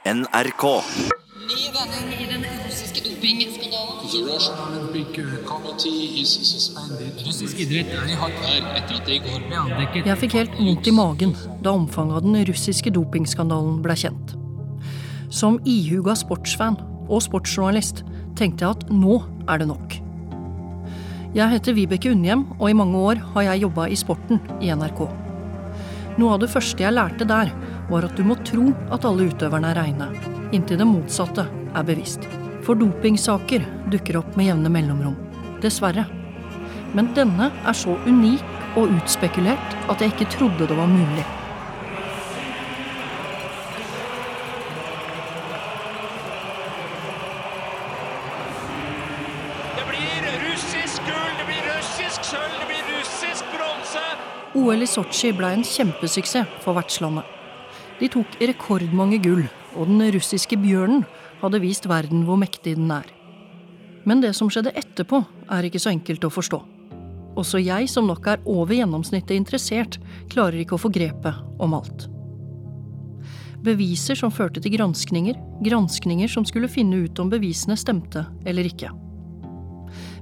NRK. Ny vending i den russiske dopingskandalen. The Russian Olympic uh, Committee is suspended. Russisk idrett er i hardt vær etter at det i går ble avdekket Jeg fikk helt vondt i magen da omfanget av den russiske dopingskandalen ble kjent. Som ihuga sportsfan og sportsjournalist tenkte jeg at nå er det nok. Jeg heter Vibeke Unnhjem, og i mange år har jeg jobba i sporten i NRK. Noe av det første jeg lærte der, var at du må tro at alle utøverne er reine, inntil det motsatte er bevisst. For dopingsaker dukker opp med jevne mellomrom. Dessverre. Men denne er så unik og utspekulert at jeg ikke trodde det var mulig. OL i Sotsji ble en kjempesuksess for vertslandet. De tok rekordmange gull, og den russiske bjørnen hadde vist verden hvor mektig den er. Men det som skjedde etterpå, er ikke så enkelt å forstå. Også jeg, som nok er over gjennomsnittet interessert, klarer ikke å få grepet om alt. Beviser som førte til granskninger, granskninger som skulle finne ut om bevisene stemte eller ikke.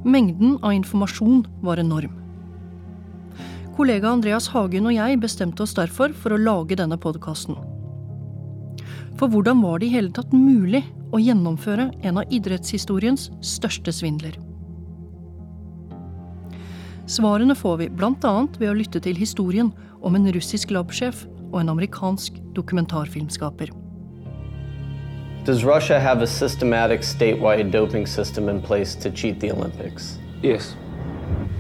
Mengden av informasjon var enorm. Kollega Andreas Hagen og jeg bestemte oss derfor for å lage denne podkasten. For hvordan var det i hele tatt mulig å gjennomføre en av idrettshistoriens største svindler? Svarene får vi bl.a. ved å lytte til historien om en russisk labsjef og en amerikansk dokumentarfilmskaper. Does Russia have a systematic statewide doping system in place to cheat the Olympics? Yes.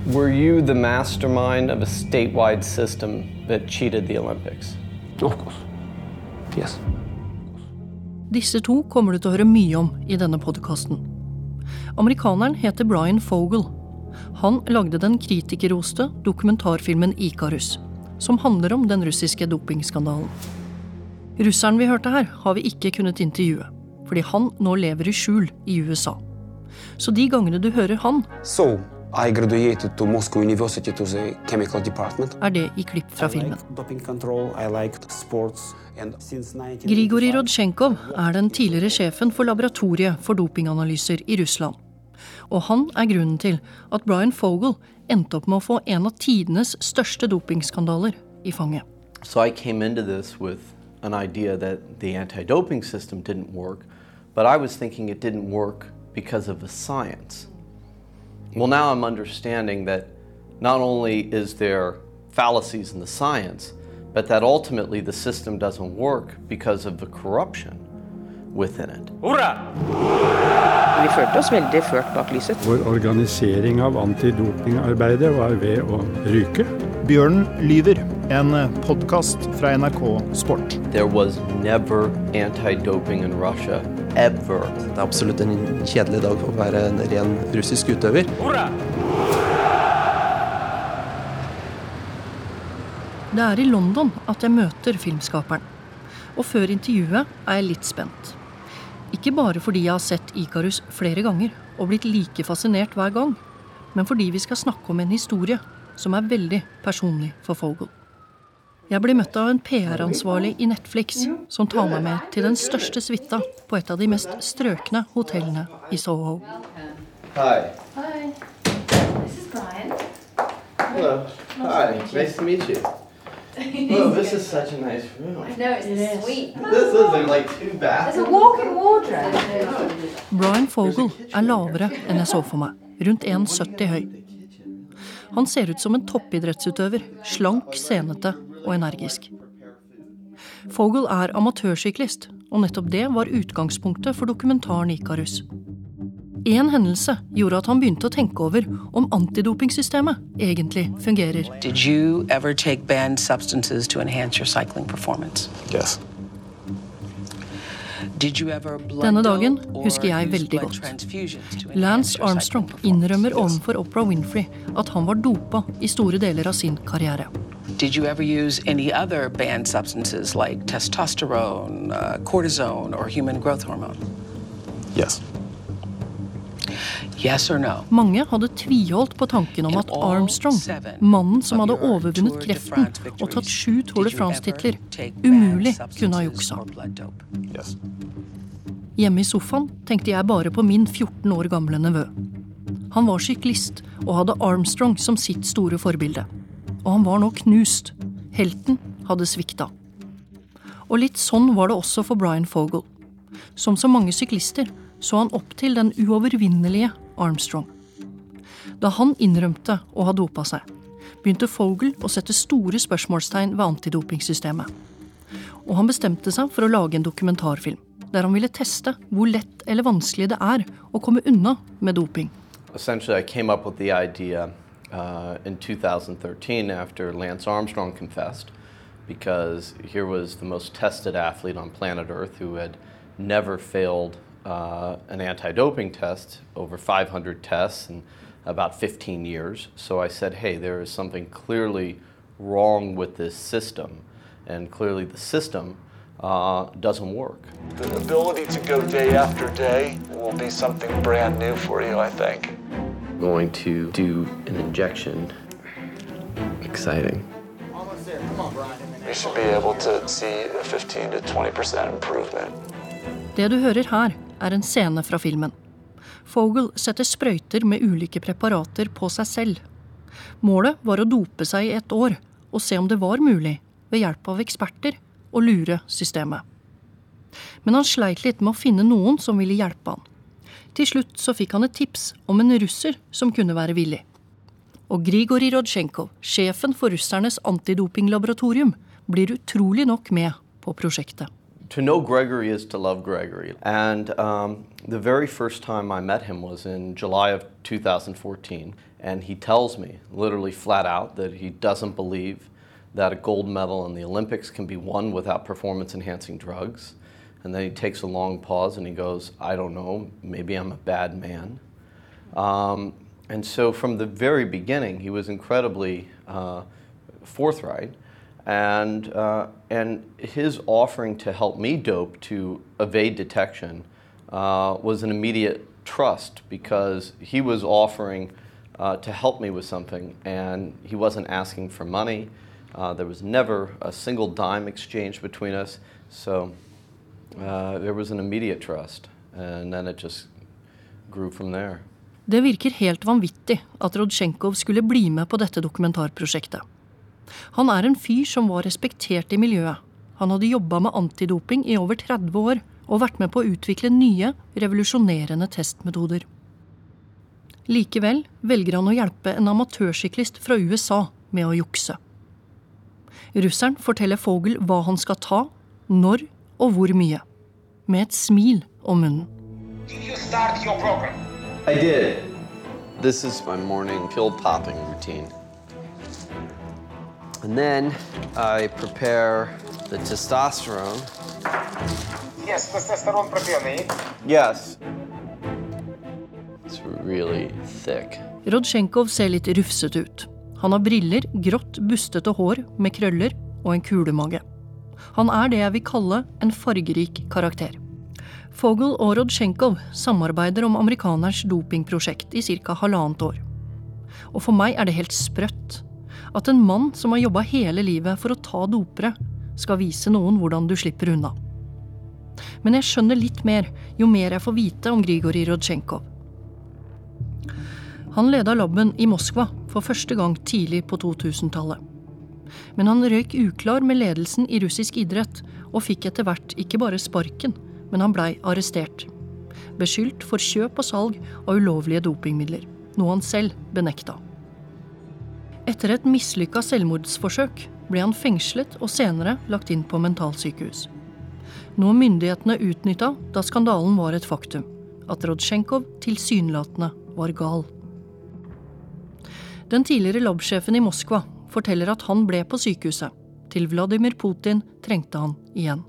Were you the mastermind of a statewide system that cheated the Olympics? Of course. Yes. Disse to kommer du til å høre mye om i denne podkasten. Amerikaneren heter Brian Fogel. Han lagde den kritikerroste dokumentarfilmen Ikarus, som handler om den russiske dopingskandalen. Russeren vi hørte her, har vi ikke kunnet intervjue, fordi han nå lever i skjul i USA. Så de gangene du hører han, So, I graduated to Moscow University to the chemical department. er det i klipp fra filmen. liked doping control, I liked sports, and since 1985 Grigorij Rodsjenkov er den tidligere sjefen for laboratoriet for dopinganalyser i Russland. Og han er grunnen til at Brian Fogel endte opp med å få en av tidenes største dopingskandaler i fanget. So I came into this with an idea that the anti doping system didn't work, but I was thinking it didn't work because of the science. Well, now I'm understanding that not only is there fallacies in the science, but that ultimately the system doesn't work because of the corruption within it. Hurra! Vi følte oss veldig ført bak lyset. Vår organisering av antidopingarbeidet var ved å ryke. Bjørnen lyver, en podkast fra NRK Sport. There was never anti doping in Russia, ever. Det er absolutt en kjedelig dag for å være en ren russisk utøver. Det er i London at jeg møter filmskaperen. Og før intervjuet er jeg litt spent. Ikke bare fordi jeg har sett Ikarus flere ganger og blitt like fascinert hver gang, men fordi vi skal snakke om en historie som er veldig personlig for Fogel. Jeg blir møtt av en PR-ansvarlig i Netflix som tar meg med til den største suita på et av de mest strøkne hotellene i Soho. Hi. Hi. This is Brian. Hello. Hi. Nice to meet you. Oh, this is such a nice room. I know, it's sweet. This isn't like two There's a walk-in wardrobe. Brian Fogel er lavere enn jeg så for meg, rundt 1,70 høy. Han ser ut som en toppidrettsutøver, slank, senete og energisk. Fogel er amatørsyklist, og nettopp det var utgangspunktet for dokumentaren Ikarus. Én hendelse gjorde at han begynte å tenke over om antidopingsystemet egentlig fungerer. Did Denne dagen husker jeg veldig godt. Lance Armstrong innrømmer overfor Oprah Winfrey at han var dopa i store deler av sin karriere. Did you ever use any other banned substances like testosterone, uh, cortisone, or human growth hormone? Yes. Yes or no? Mange hadde tviholdt på tanken om at Armstrong, mannen som hadde overvunnet kreften og tatt sju Tour de France-titler, umulig kunne ha juksa. Hjemme i sofaen tenkte jeg bare på min 14 år gamle nevø. Han var syklist og hadde Armstrong som sitt store forbilde. Og han var nå knust. Helten hadde svikta. Og litt sånn var det også for Brian Fogel. Som så mange syklister så han opp til den uovervinnelige Armstrong. Da han innrømte å ha dopa seg, begynte Fogel å sette store spørsmålstegn ved antidopingsystemet. Og han bestemte seg for å lage en dokumentarfilm der han ville teste hvor lett eller vanskelig det er å komme unna med doping. Essentially, I came up with the uh, in 2013 after Lance Armstrong confessed, because here was the most tested athlete on planet Earth who had never failed uh, an anti doping test, over 500 tests in about 15 years. So I said, hey, there is something clearly wrong with this system, and clearly the system uh, doesn't work. The ability to go day after day will be something brand new for you, I think. Going to do an injection. Exciting. We should be able to see a 15 to 20% improvement. Det du hører her, er en scene fra filmen. Fogel setter sprøyter med ulike preparater på seg selv. Målet var å dope seg i et år og se om det var mulig, ved hjelp av eksperter, å lure systemet. Men han sleit litt med å finne noen som ville hjelpe han. Til slutt så fikk han et tips om en russer som kunne være villig. Og Grigorij Rodsjenkov, sjefen for russernes antidopinglaboratorium, blir utrolig nok med på prosjektet. To know Gregory is to love Gregory. And um, the very first time I met him was in July of 2014. And he tells me, literally flat out, that he doesn't believe that a gold medal in the Olympics can be won without performance enhancing drugs. And then he takes a long pause and he goes, I don't know, maybe I'm a bad man. Um, and so from the very beginning, he was incredibly uh, forthright. And, uh, and his offering to help me dope to evade detection uh, was an immediate trust because he was offering uh, to help me with something and he wasn't asking for money. Uh, there was never a single dime exchanged between us. So uh, there was an immediate trust. And then it just grew from there. Det virker helt vanvittig at Rodsjenkov skulle bli med på dette dokumentarprosjektet. Han er en fyr som var respektert i miljøet. Han hadde jobba med antidoping i over 30 år og vært med på å utvikle nye, revolusjonerende testmetoder. Likevel velger han å hjelpe en amatørsyklist fra USA med å jukse. Russeren forteller Fogel hva han skal ta, når og hvor mye. Med et smil om munnen. I did. This is my morning pill popping routine. And then I prepare the testosterone. Yes, testosterone prepionej. Yes. It's really thick. Rodsjenkov ser litt rufset ut. Han har briller, grått, bustete hår med krøller og en kulemage. Han er det jeg vil kalle en fargerik karakter. Fogel og Rodsjenkov samarbeider om amerikanerens dopingprosjekt i ca. halvannet år. Og for meg er det helt sprøtt at en mann som har jobba hele livet for å ta dopere, skal vise noen hvordan du slipper unna. Men jeg skjønner litt mer jo mer jeg får vite om Grigorij Rodsjenkov. Han leda laben i Moskva for første gang tidlig på 2000-tallet. Men han røyk uklar med ledelsen i russisk idrett, og fikk etter hvert ikke bare sparken, men han blei arrestert. Beskyldt for kjøp og salg av ulovlige dopingmidler, noe han selv benekta. Etter et mislykka selvmordsforsøk ble han fengslet og senere lagt inn på mentalsykehus. Noe myndighetene utnytta da skandalen var et faktum. At Rodsjenkov tilsynelatende var gal. Den tidligere labsjefen i Moskva forteller at han ble på sykehuset. Til Vladimir Putin trengte han igjen.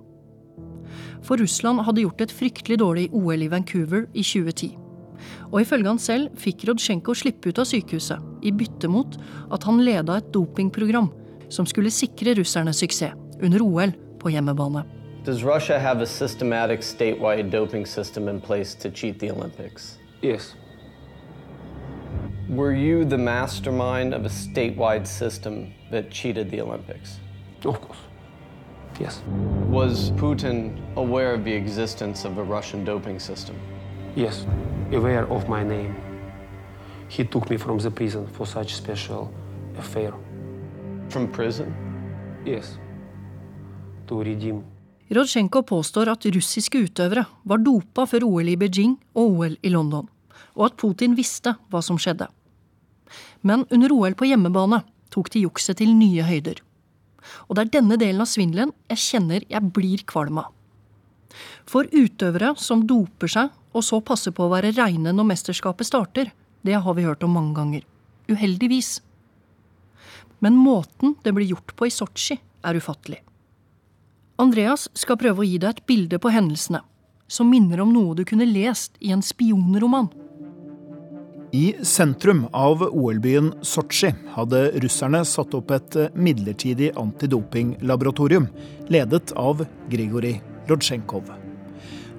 For Russland hadde gjort et fryktelig dårlig OL i Vancouver i 2010. Og ifølge han selv fikk Rodsjenko slippe ut av sykehuset, i bytte mot at han leda et dopingprogram som skulle sikre russerne suksess under OL på hjemmebane. Does Russia have a systematic statewide doping system in place to cheat the Olympics? Yes. Were you the mastermind of a statewide system that cheated the Olympics? Of course. Yes. Was Putin aware of the existence of a Russian doping system? Yes. Aware of my name. He took me from the prison for such special affair. From prison? Yes. To redeem. Rodsjenko påstår at russiske utøvere var dopa før OL i Beijing og OL i London, og at Putin visste hva som skjedde. Men under OL på hjemmebane tok de jukset til nye høyder. Og det er denne delen av svindelen jeg kjenner jeg blir kvalm av. For utøvere som doper seg og så passe på å være reine når mesterskapet starter, det har vi hørt om mange ganger. Uheldigvis. Men måten det blir gjort på i Sotsji, er ufattelig. Andreas skal prøve å gi deg et bilde på hendelsene som minner om noe du kunne lest i en spionroman. I sentrum av OL-byen Sotsji hadde russerne satt opp et midlertidig antidopinglaboratorium, ledet av Grigorij Rodsjenkov.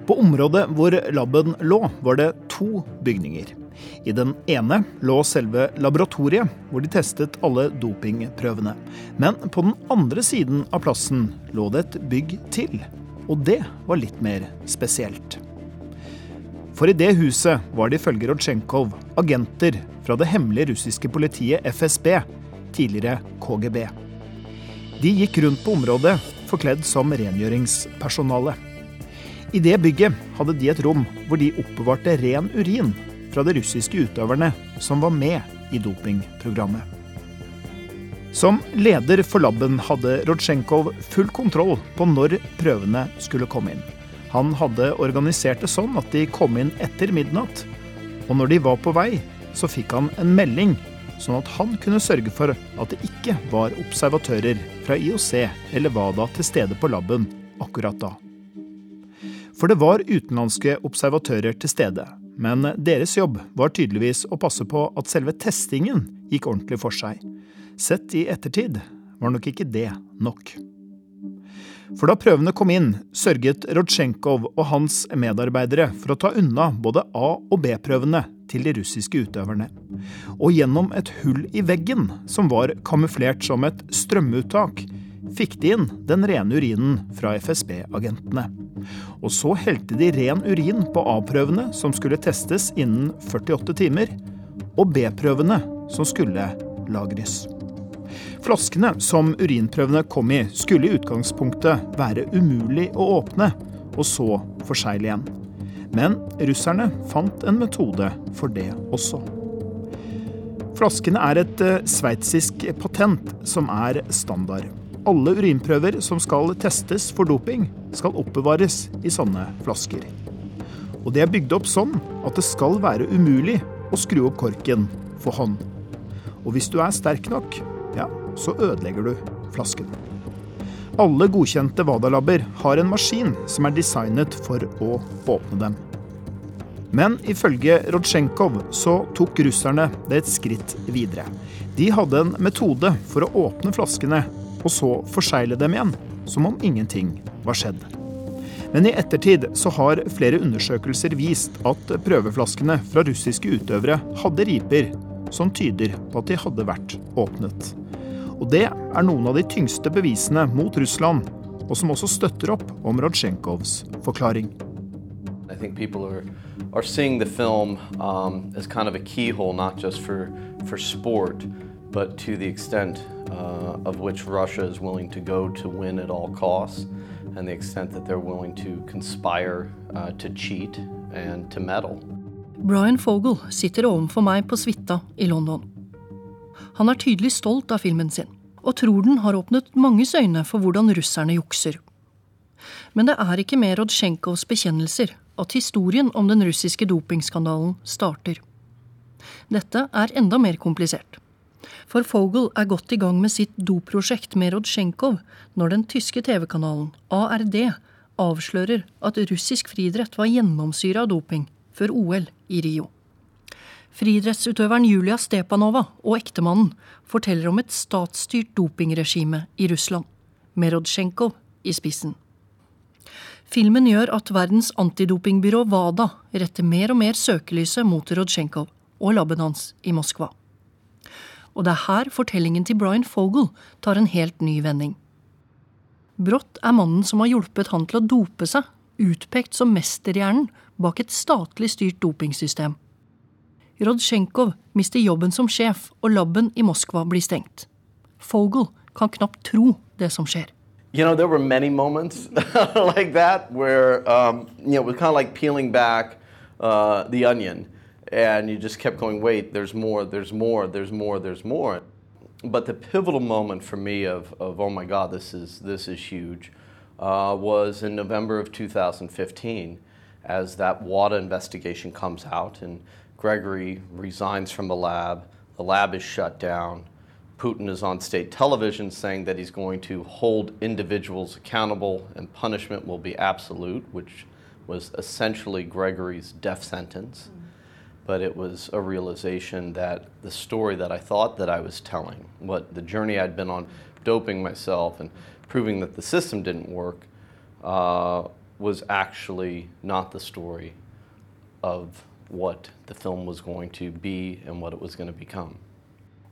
På området hvor laben lå, var det to bygninger. I den ene lå selve laboratoriet, hvor de testet alle dopingprøvene. Men på den andre siden av plassen lå det et bygg til. Og det var litt mer spesielt. For i det huset var det ifølge Rodsjenkov agenter fra det hemmelige russiske politiet FSB, tidligere KGB. De gikk rundt på området forkledd som rengjøringspersonale. I det bygget hadde de et rom hvor de oppbevarte ren urin fra de russiske utøverne som var med i dopingprogrammet. Som leder for laben hadde Rodsjenkov full kontroll på når prøvene skulle komme inn. Han hadde organisert det sånn at de kom inn etter midnatt. Og når de var på vei, så fikk han en melding, sånn at han kunne sørge for at det ikke var observatører fra IOC eller WADA til stede på laben akkurat da. For det var utenlandske observatører til stede, men deres jobb var tydeligvis å passe på at selve testingen gikk ordentlig for seg. Sett i ettertid var nok ikke det nok. For da prøvene kom inn, sørget Rodsjenkov og hans medarbeidere for å ta unna både A- og B-prøvene til de russiske utøverne. Og gjennom et hull i veggen, som var kamuflert som et strømuttak, fikk de inn den rene urinen fra FSB-agentene. Og så helte de ren urin på A-prøvene, som skulle testes innen 48 timer, og B-prøvene, som skulle lagres. Flaskene som urinprøvene kom i, skulle i utgangspunktet være umulig å åpne, og så forsegle igjen. Men russerne fant en metode for det også. Flaskene er et eh, sveitsisk patent som er standard. Alle urinprøver som skal testes for doping, skal oppbevares i sånne flasker. Og det er bygd opp sånn at det skal være umulig å skru opp korken for hånd. Og hvis du er sterk nok, ja, så ødelegger du flasken. Alle godkjente Wada-labber har en maskin som er designet for å åpne dem. Men ifølge Rodsjenkov så tok russerne det et skritt videre. De hadde en metode for å åpne flaskene, og så forsegle dem igjen, som om ingenting var skjedd. Men i ettertid så har flere undersøkelser vist at prøveflaskene fra russiske utøvere hadde riper som tyder på at de hadde vært åpnet. Og det er noen av de tyngste bevisene mot Russland, og som også støtter opp om Rodsjenkovs forklaring. I think people are, are seeing the film um, as kind of a keyhole, not just for, for sport, but to the extent uh, of which Russia is willing to go to win at all costs, and the extent that they're willing to conspire uh, to cheat and to meddle. Brian Fogel sitter ovenfor meg på suita i London. Han er tydelig stolt av filmen sin, og tror den har åpnet manges øyne for hvordan russerne jukser. Men det er ikke med Rodsjenkovs bekjennelser at historien om den russiske dopingskandalen starter. Dette er enda mer komplisert. For Fogel er godt i gang med sitt doprosjekt med Rodsjenkov når den tyske TV-kanalen ARD avslører at russisk friidrett var gjennomsyra av doping før OL i Rio. Friidrettsutøveren Julia Stepanova og ektemannen forteller om et statsstyrt dopingregime i Russland, med Rodsjenkov i spissen. Filmen gjør at verdens antidopingbyrå WADA retter mer og mer søkelyset mot Rodsjenkov, og laben hans i Moskva. Og det er her fortellingen til Brian Fogel tar en helt ny vending. Brått er mannen som har hjulpet han til å dope seg, utpekt som mesterhjernen bak et statlig styrt dopingsystem. Rodsjenkov mister jobben som sjef, og laben i Moskva blir stengt. Fogel kan knapt tro det som skjer. You know, there were many moments like that where, um, you know, it was kind of like peeling back uh, the onion. And you just kept going, wait, there's more, there's more, there's more, there's more. But the pivotal moment for me of, of oh my God, this is, this is huge, uh, was in November of 2015 as that WADA investigation comes out and Gregory resigns from the lab. The lab is shut down. Putin is on state television saying that he's going to hold individuals accountable and punishment will be absolute, which was essentially Gregory's death sentence. But it was a realization that the story that I thought that I was telling, what the journey I'd been on, doping myself and proving that the system didn't work, uh, was actually not the story of what the film was going to be and what it was going to become.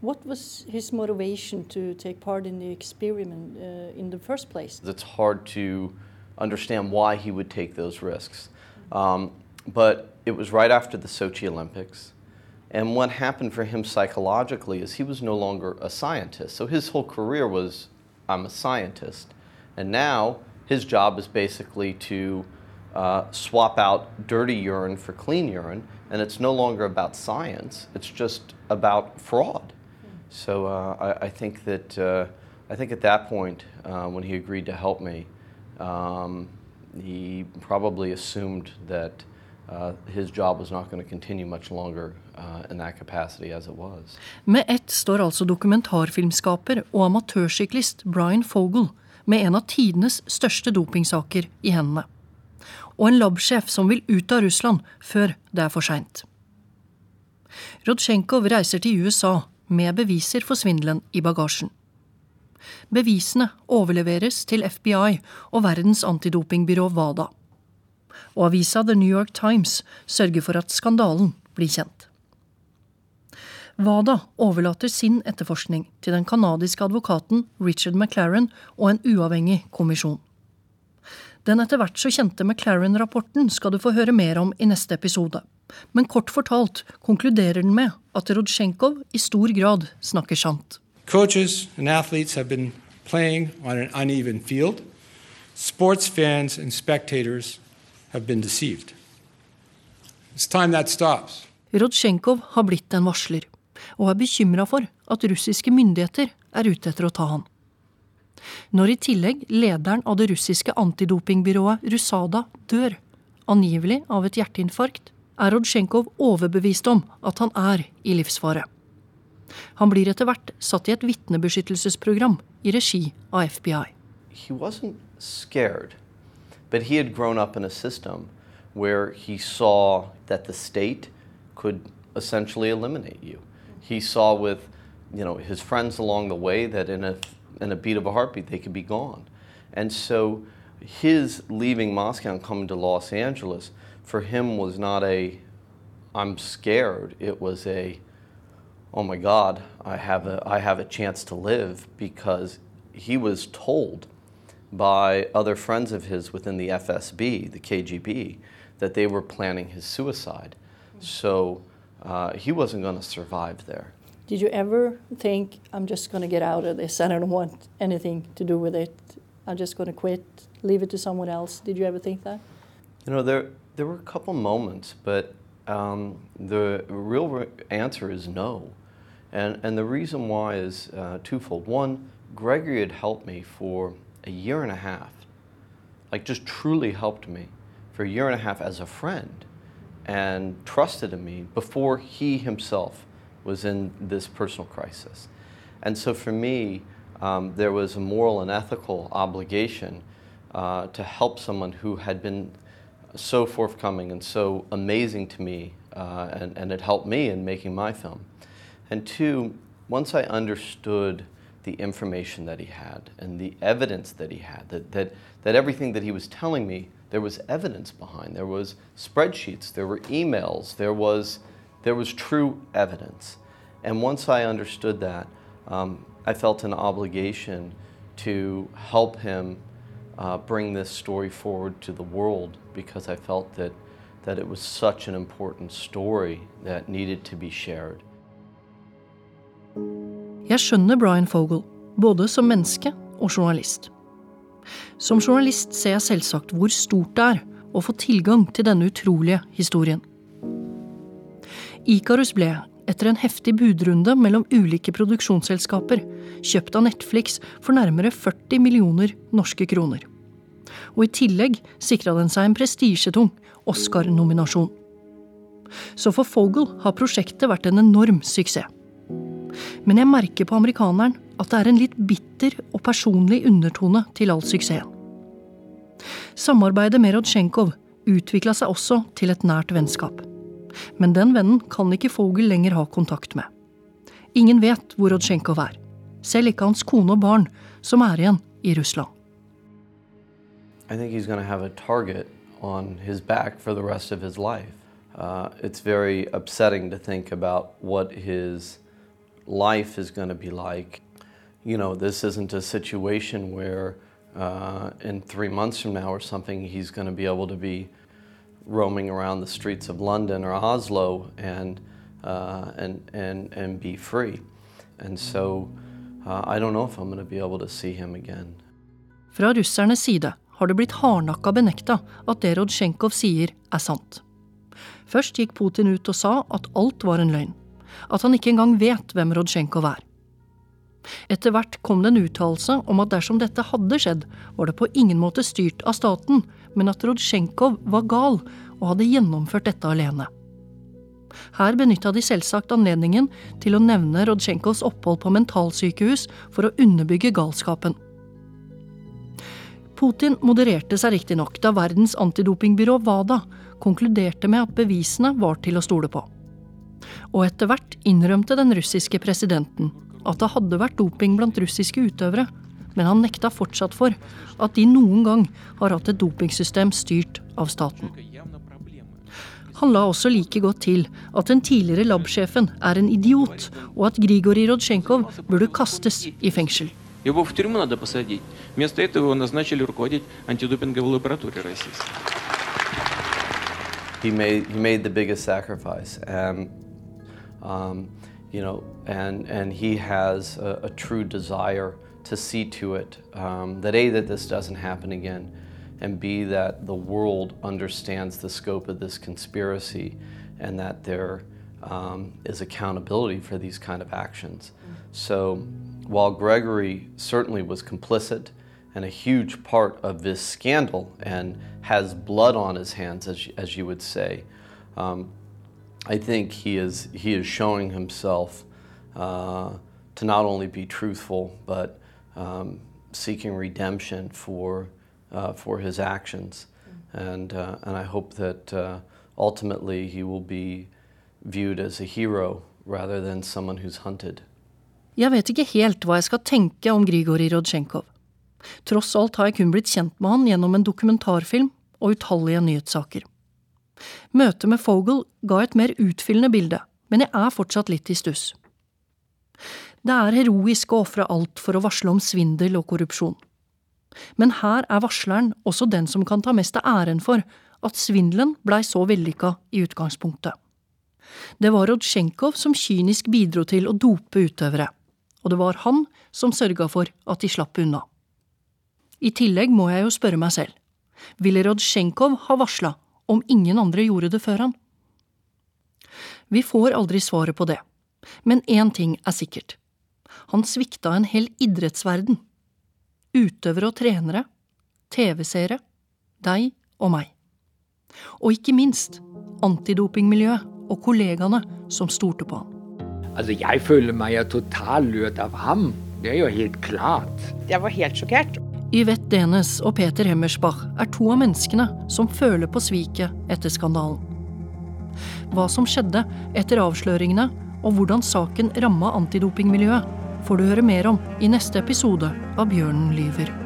What was his motivation to take part in the experiment uh, in the first place? It's hard to understand why he would take those risks. Um, but it was right after the Sochi Olympics. And what happened for him psychologically is he was no longer a scientist. So his whole career was I'm a scientist. And now his job is basically to uh, swap out dirty urine for clean urine. And it's no longer about science, it's just about fraud. So uh, I, I, think that uh, I think at that point, uh, when he agreed to help me, um, he probably assumed that Med ett står altså dokumentarfilmskaper og amatørsyklist Brian Fogel med en av tidenes største dopingsaker i hendene. Og en labsjef som vil ut av Russland før det er for seint. Rodsjenkov reiser til USA med beviser for svindelen i bagasjen. Bevisene overleveres til FBI og verdens antidopingbyrå WADA. Og avisa The New York Times sørger for at skandalen blir kjent. WADA overlater sin etterforskning til den canadiske advokaten Richard McLaren og en uavhengig kommisjon. Den etter hvert så kjente McLaren-rapporten skal du få høre mer om i neste episode. Men kort fortalt konkluderer den med at Rodsjenkov i stor grad snakker sant. Coaches and athletes have been playing on an uneven field. Sports fans and spectators have been deceived. It's time that stops. Rodsjenkov har blitt en varsler, og er bekymra for at russiske myndigheter er ute etter å ta han. Når i tillegg lederen av det russiske antidopingbyrået Rusada dør, angivelig av et hjerteinfarkt, er Rodsjenkov overbevist om at han er i livsfare. Han blir etter hvert satt i et vitnebeskyttelsesprogram i regi av FBI. He wasn't scared, but he had grown up in a system where he saw that the state could essentially eliminate you. He saw with you know his friends along the way that in a in a beat of a heartbeat they could be gone. And so his leaving Moscow and coming to Los Angeles for him was not a I'm scared. It was a oh my God, I have a I have a chance to live because he was told by other friends of his within the FSB, the KGB, that they were planning his suicide. So uh, he wasn't going to survive there. Did you ever think, I'm just going to get out of this, I don't want anything to do with it, I'm just going to quit, leave it to someone else? Did you ever think that? You know, there, there were a couple moments, but um, the real re- answer is no. And, and the reason why is uh, twofold. One, Gregory had helped me for a year and a half, like just truly helped me for a year and a half as a friend and trusted in me before he himself was in this personal crisis. And so for me, um, there was a moral and ethical obligation uh, to help someone who had been so forthcoming and so amazing to me, uh, and, and it helped me in making my film. And two, once I understood the information that he had and the evidence that he had, that, that, that everything that he was telling me, there was evidence behind. There was spreadsheets, there were emails, there was there was true evidence. And once I understood that, um, I felt an obligation to help him uh, bring this story forward to the world because I felt that, that it was such an important story that needed to be shared. Jeg skjønner Brian Fogel, både som menneske og journalist. Som journalist ser jeg selvsagt hvor stort det er å få tilgang til denne utrolige historien. Ikarus ble, etter en heftig budrunde mellom ulike produksjonsselskaper, kjøpt av Netflix for nærmere 40 millioner norske kroner. Og i tillegg sikra den seg en prestisjetung Oscar-nominasjon. Så for Fogel har prosjektet vært en enorm suksess. Men jeg merker på amerikaneren at det er en litt bitter og personlig undertone til all suksessen. Samarbeidet med Rodsjenkov utvikla seg også til et nært vennskap. Men den vennen kan ikke Fogel lenger ha kontakt med. Ingen vet hvor Rodsjenkov er. Selv ikke hans kone og barn, som er igjen i Russland. I think he's going to have a target on his back for the rest of his life. Uh, it's very upsetting to think about what his life is going to be like. You know, this isn't a situation where uh, in three months from now or something he's going to be able to be roaming around the streets of London or Oslo and, uh, and, and, and be free. And so uh, I don't know if I'm going to be able to see him again. Fra russernes side har det blitt hardnakka benekta at det Rodsjenkov sier, er sant. Først gikk Putin ut og sa at alt var en løgn. At han ikke engang vet hvem Rodsjenkov er. Etter hvert kom det en uttalelse om at dersom dette hadde skjedd, var det på ingen måte styrt av staten, men at Rodsjenkov var gal og hadde gjennomført dette alene. Her benytta de selvsagt anledningen til å nevne Rodsjenkovs opphold på mentalsykehus for å underbygge galskapen. Putin modererte seg riktignok da verdens antidopingbyrå WADA konkluderte med at bevisene var til å stole på. Og etter hvert innrømte den russiske presidenten at det hadde vært doping blant russiske utøvere, men han nekta fortsatt for at de noen gang har hatt et dopingsystem styrt av staten. Han la også like godt til at den tidligere labsjefen er en idiot, og at Grigorij Rodsjenkov burde kastes i fengsel. Его в тюрьму надо посадить. Вместо этого его назначили руководить антидопинговой лабораторией российской. He made, he made the biggest sacrifice. And, um, you know, and, and he has a, a true desire to see to it um, that A, that this doesn't happen again, and B, that the world understands the scope of this conspiracy and that there um, is accountability for these kind of actions. So while Gregory certainly was complicit and a huge part of this scandal and has blood on his hands, as, as you would say, um, I think he is, he is showing himself uh, to not only be truthful, but um, seeking redemption for, uh, for his actions. And, uh, and I hope that uh, ultimately he will be viewed as a hero rather than someone who's hunted. Jeg vet ikke helt hva jeg skal tenke om Grigorij Rodsjenkov. Tross alt har jeg kun blitt kjent med han gjennom en dokumentarfilm og utallige nyhetssaker. Møtet med Fogel ga et mer utfyllende bilde, men jeg er fortsatt litt i stuss. Det er heroisk å ofre alt for å varsle om svindel og korrupsjon. Men her er varsleren også den som kan ta mest av æren for at svindelen blei så vellykka i utgangspunktet. Det var Rodsjenkov som kynisk bidro til å dope utøvere, og det var han som sørga for at de slapp unna. I tillegg må jeg jo spørre meg selv, ville Rodsjenkov ha varsla om ingen andre gjorde det før han? Vi får aldri svaret på det, men én ting er sikkert. Han svikta en hel idrettsverden. Utøvere og trenere, TV-seere, deg og meg. Og ikke minst antidopingmiljøet og kollegaene som stolte på han. Altså, jeg føler meg totalt lurt av ham. Det er jo helt klart. Jeg var helt sjokkert. Yvette Denes og Peter Hemmersbach er to av menneskene som føler på sviket etter skandalen. Hva som skjedde etter avsløringene, og hvordan saken ramma antidopingmiljøet, får du høre mer om i neste episode av Bjørnen lyver.